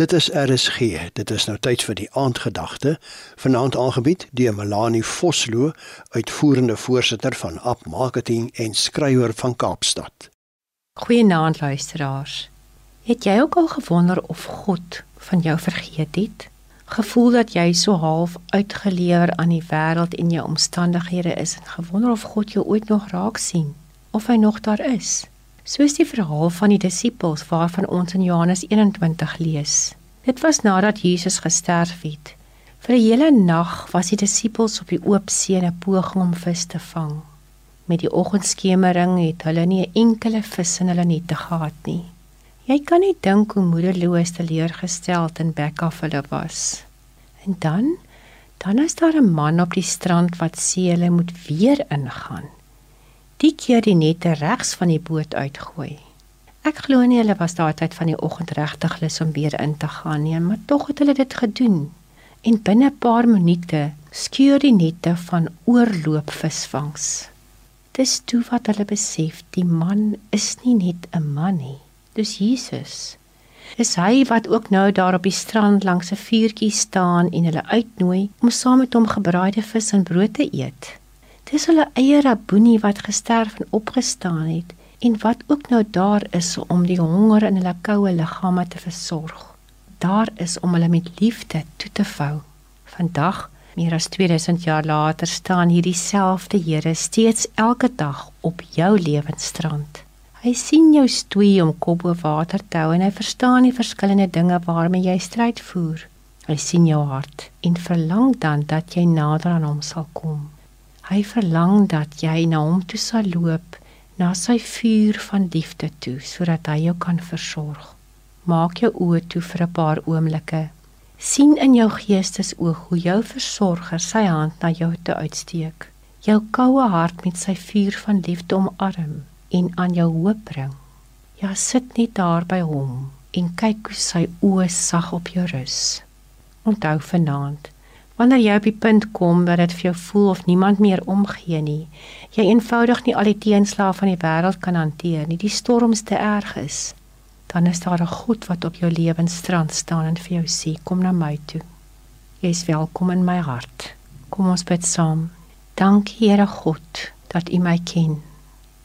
Dit is RSG. Dit is nou tyd vir die aandgedagte. Vanaand aangebied deur Melanie Vosloo, uitvoerende voorsitter van App Marketing en skrywer van Kaapstad. Goeienaand luisteraars. Het jy ook al gewonder of God van jou vergeet het? Gevoel dat jy so half uitgelewer aan die wêreld en jou omstandighede is en gewonder of God jou ooit nog raak sien of hy nog daar is? Soos die verhaal van die disippels waarvan ons in Johannes 21 lees. Dit was nadat Jesus gesterf het. Vir 'n hele nag was die disippels op die oop see in 'n poging om vis te vang. Met die oggendskemering het hulle nie 'n enkele vis in hulle nette gehad nie. Jy kan nie dink hoe moedeloos teleurgesteld en bekaf hulle was. En dan, dan is daar 'n man op die strand wat sê hulle moet weer ingaan die keer die nette regs van die boot uitgooi. Ek glo nie hulle was daai tyd van die oggend regtig lus om weer in te gaan nie, maar tog het hulle dit gedoen. En binne 'n paar minute skeur die nette van oorloop visvangs. Dis toe wat hulle besef die man is nie net 'n man nie, dis Jesus. Dis hy wat ook nou daar op die strand langs 'n vuurtjie staan en hulle uitnooi om saam met hom gebraaide vis en brood te eet. Dis hulle eie Rabboni wat gesterf en opgestaan het en wat ook nou daar is om die honger in hulle koue liggame te versorg. Daar is om hulle met liefde toe te vou. Vandag, meer as 2000 jaar later, staan hierdie selfde Here steeds elke dag op jou lewensstrand. Hy sien jou stoei om kop bo water te hou en hy verstaan die verskillende dinge waarmee jy stryd voer. Hy sien jou hart en verlang dan dat jy nader aan hom sal kom. Hy verlang dat jy na hom toe sal loop, na sy vuur van liefde toe, sodat hy jou kan versorg. Maak jou oë toe vir 'n paar oomblikke. sien in jou geestesoog hoe jou versorger sy hand na jou toe uitsteek. Jou koue hart met sy vuur van liefde omarm en aan jou hoop bring. Ja, sit net daar by hom en kyk hoe sy oë sag op jou rus. Onthou vanaand Wanneer jy op die punt kom dat dit vir jou voel of niemand meer omgee nie, jy eenvoudig nie al die teenslae van die wêreld kan hanteer nie, die storms te erg is, dan is daar 'n God wat op jou lewensstrand staan en vir jou sê, kom na my toe. Jy is welkom in my hart. Kom ons bid saam. Dankie Here God dat U my ken.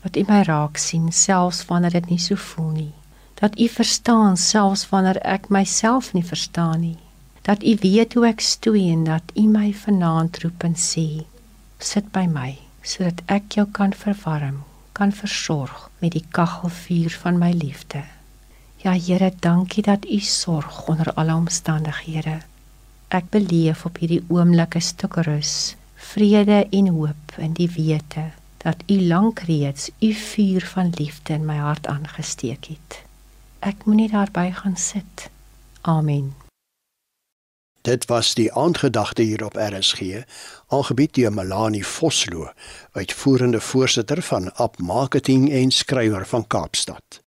Dat U my raak sien selfs wanneer dit nie so voel nie. Dat U verstaan selfs wanneer ek myself nie verstaan nie dat u weet hoe ek stoei en dat u my vanaand roep en sê sit by my sodat ek jou kan verwarm kan versorg met die kaggelvuur van my liefde. Ja Here dankie dat u sorg onder alle omstandighede. Ek beleef op hierdie oomblik 'n stuk rus vrede en hoop in die wete dat u lank reeds u vuur van liefde in my hart aangesteek het. Ek moenie daarby gaan sit. Amen Dit was die aandgedagte hier op RSG, aangebied deur Melanie Vosloo, uitvoerende voorsitter van App Marketing en skrywer van Kaapstad.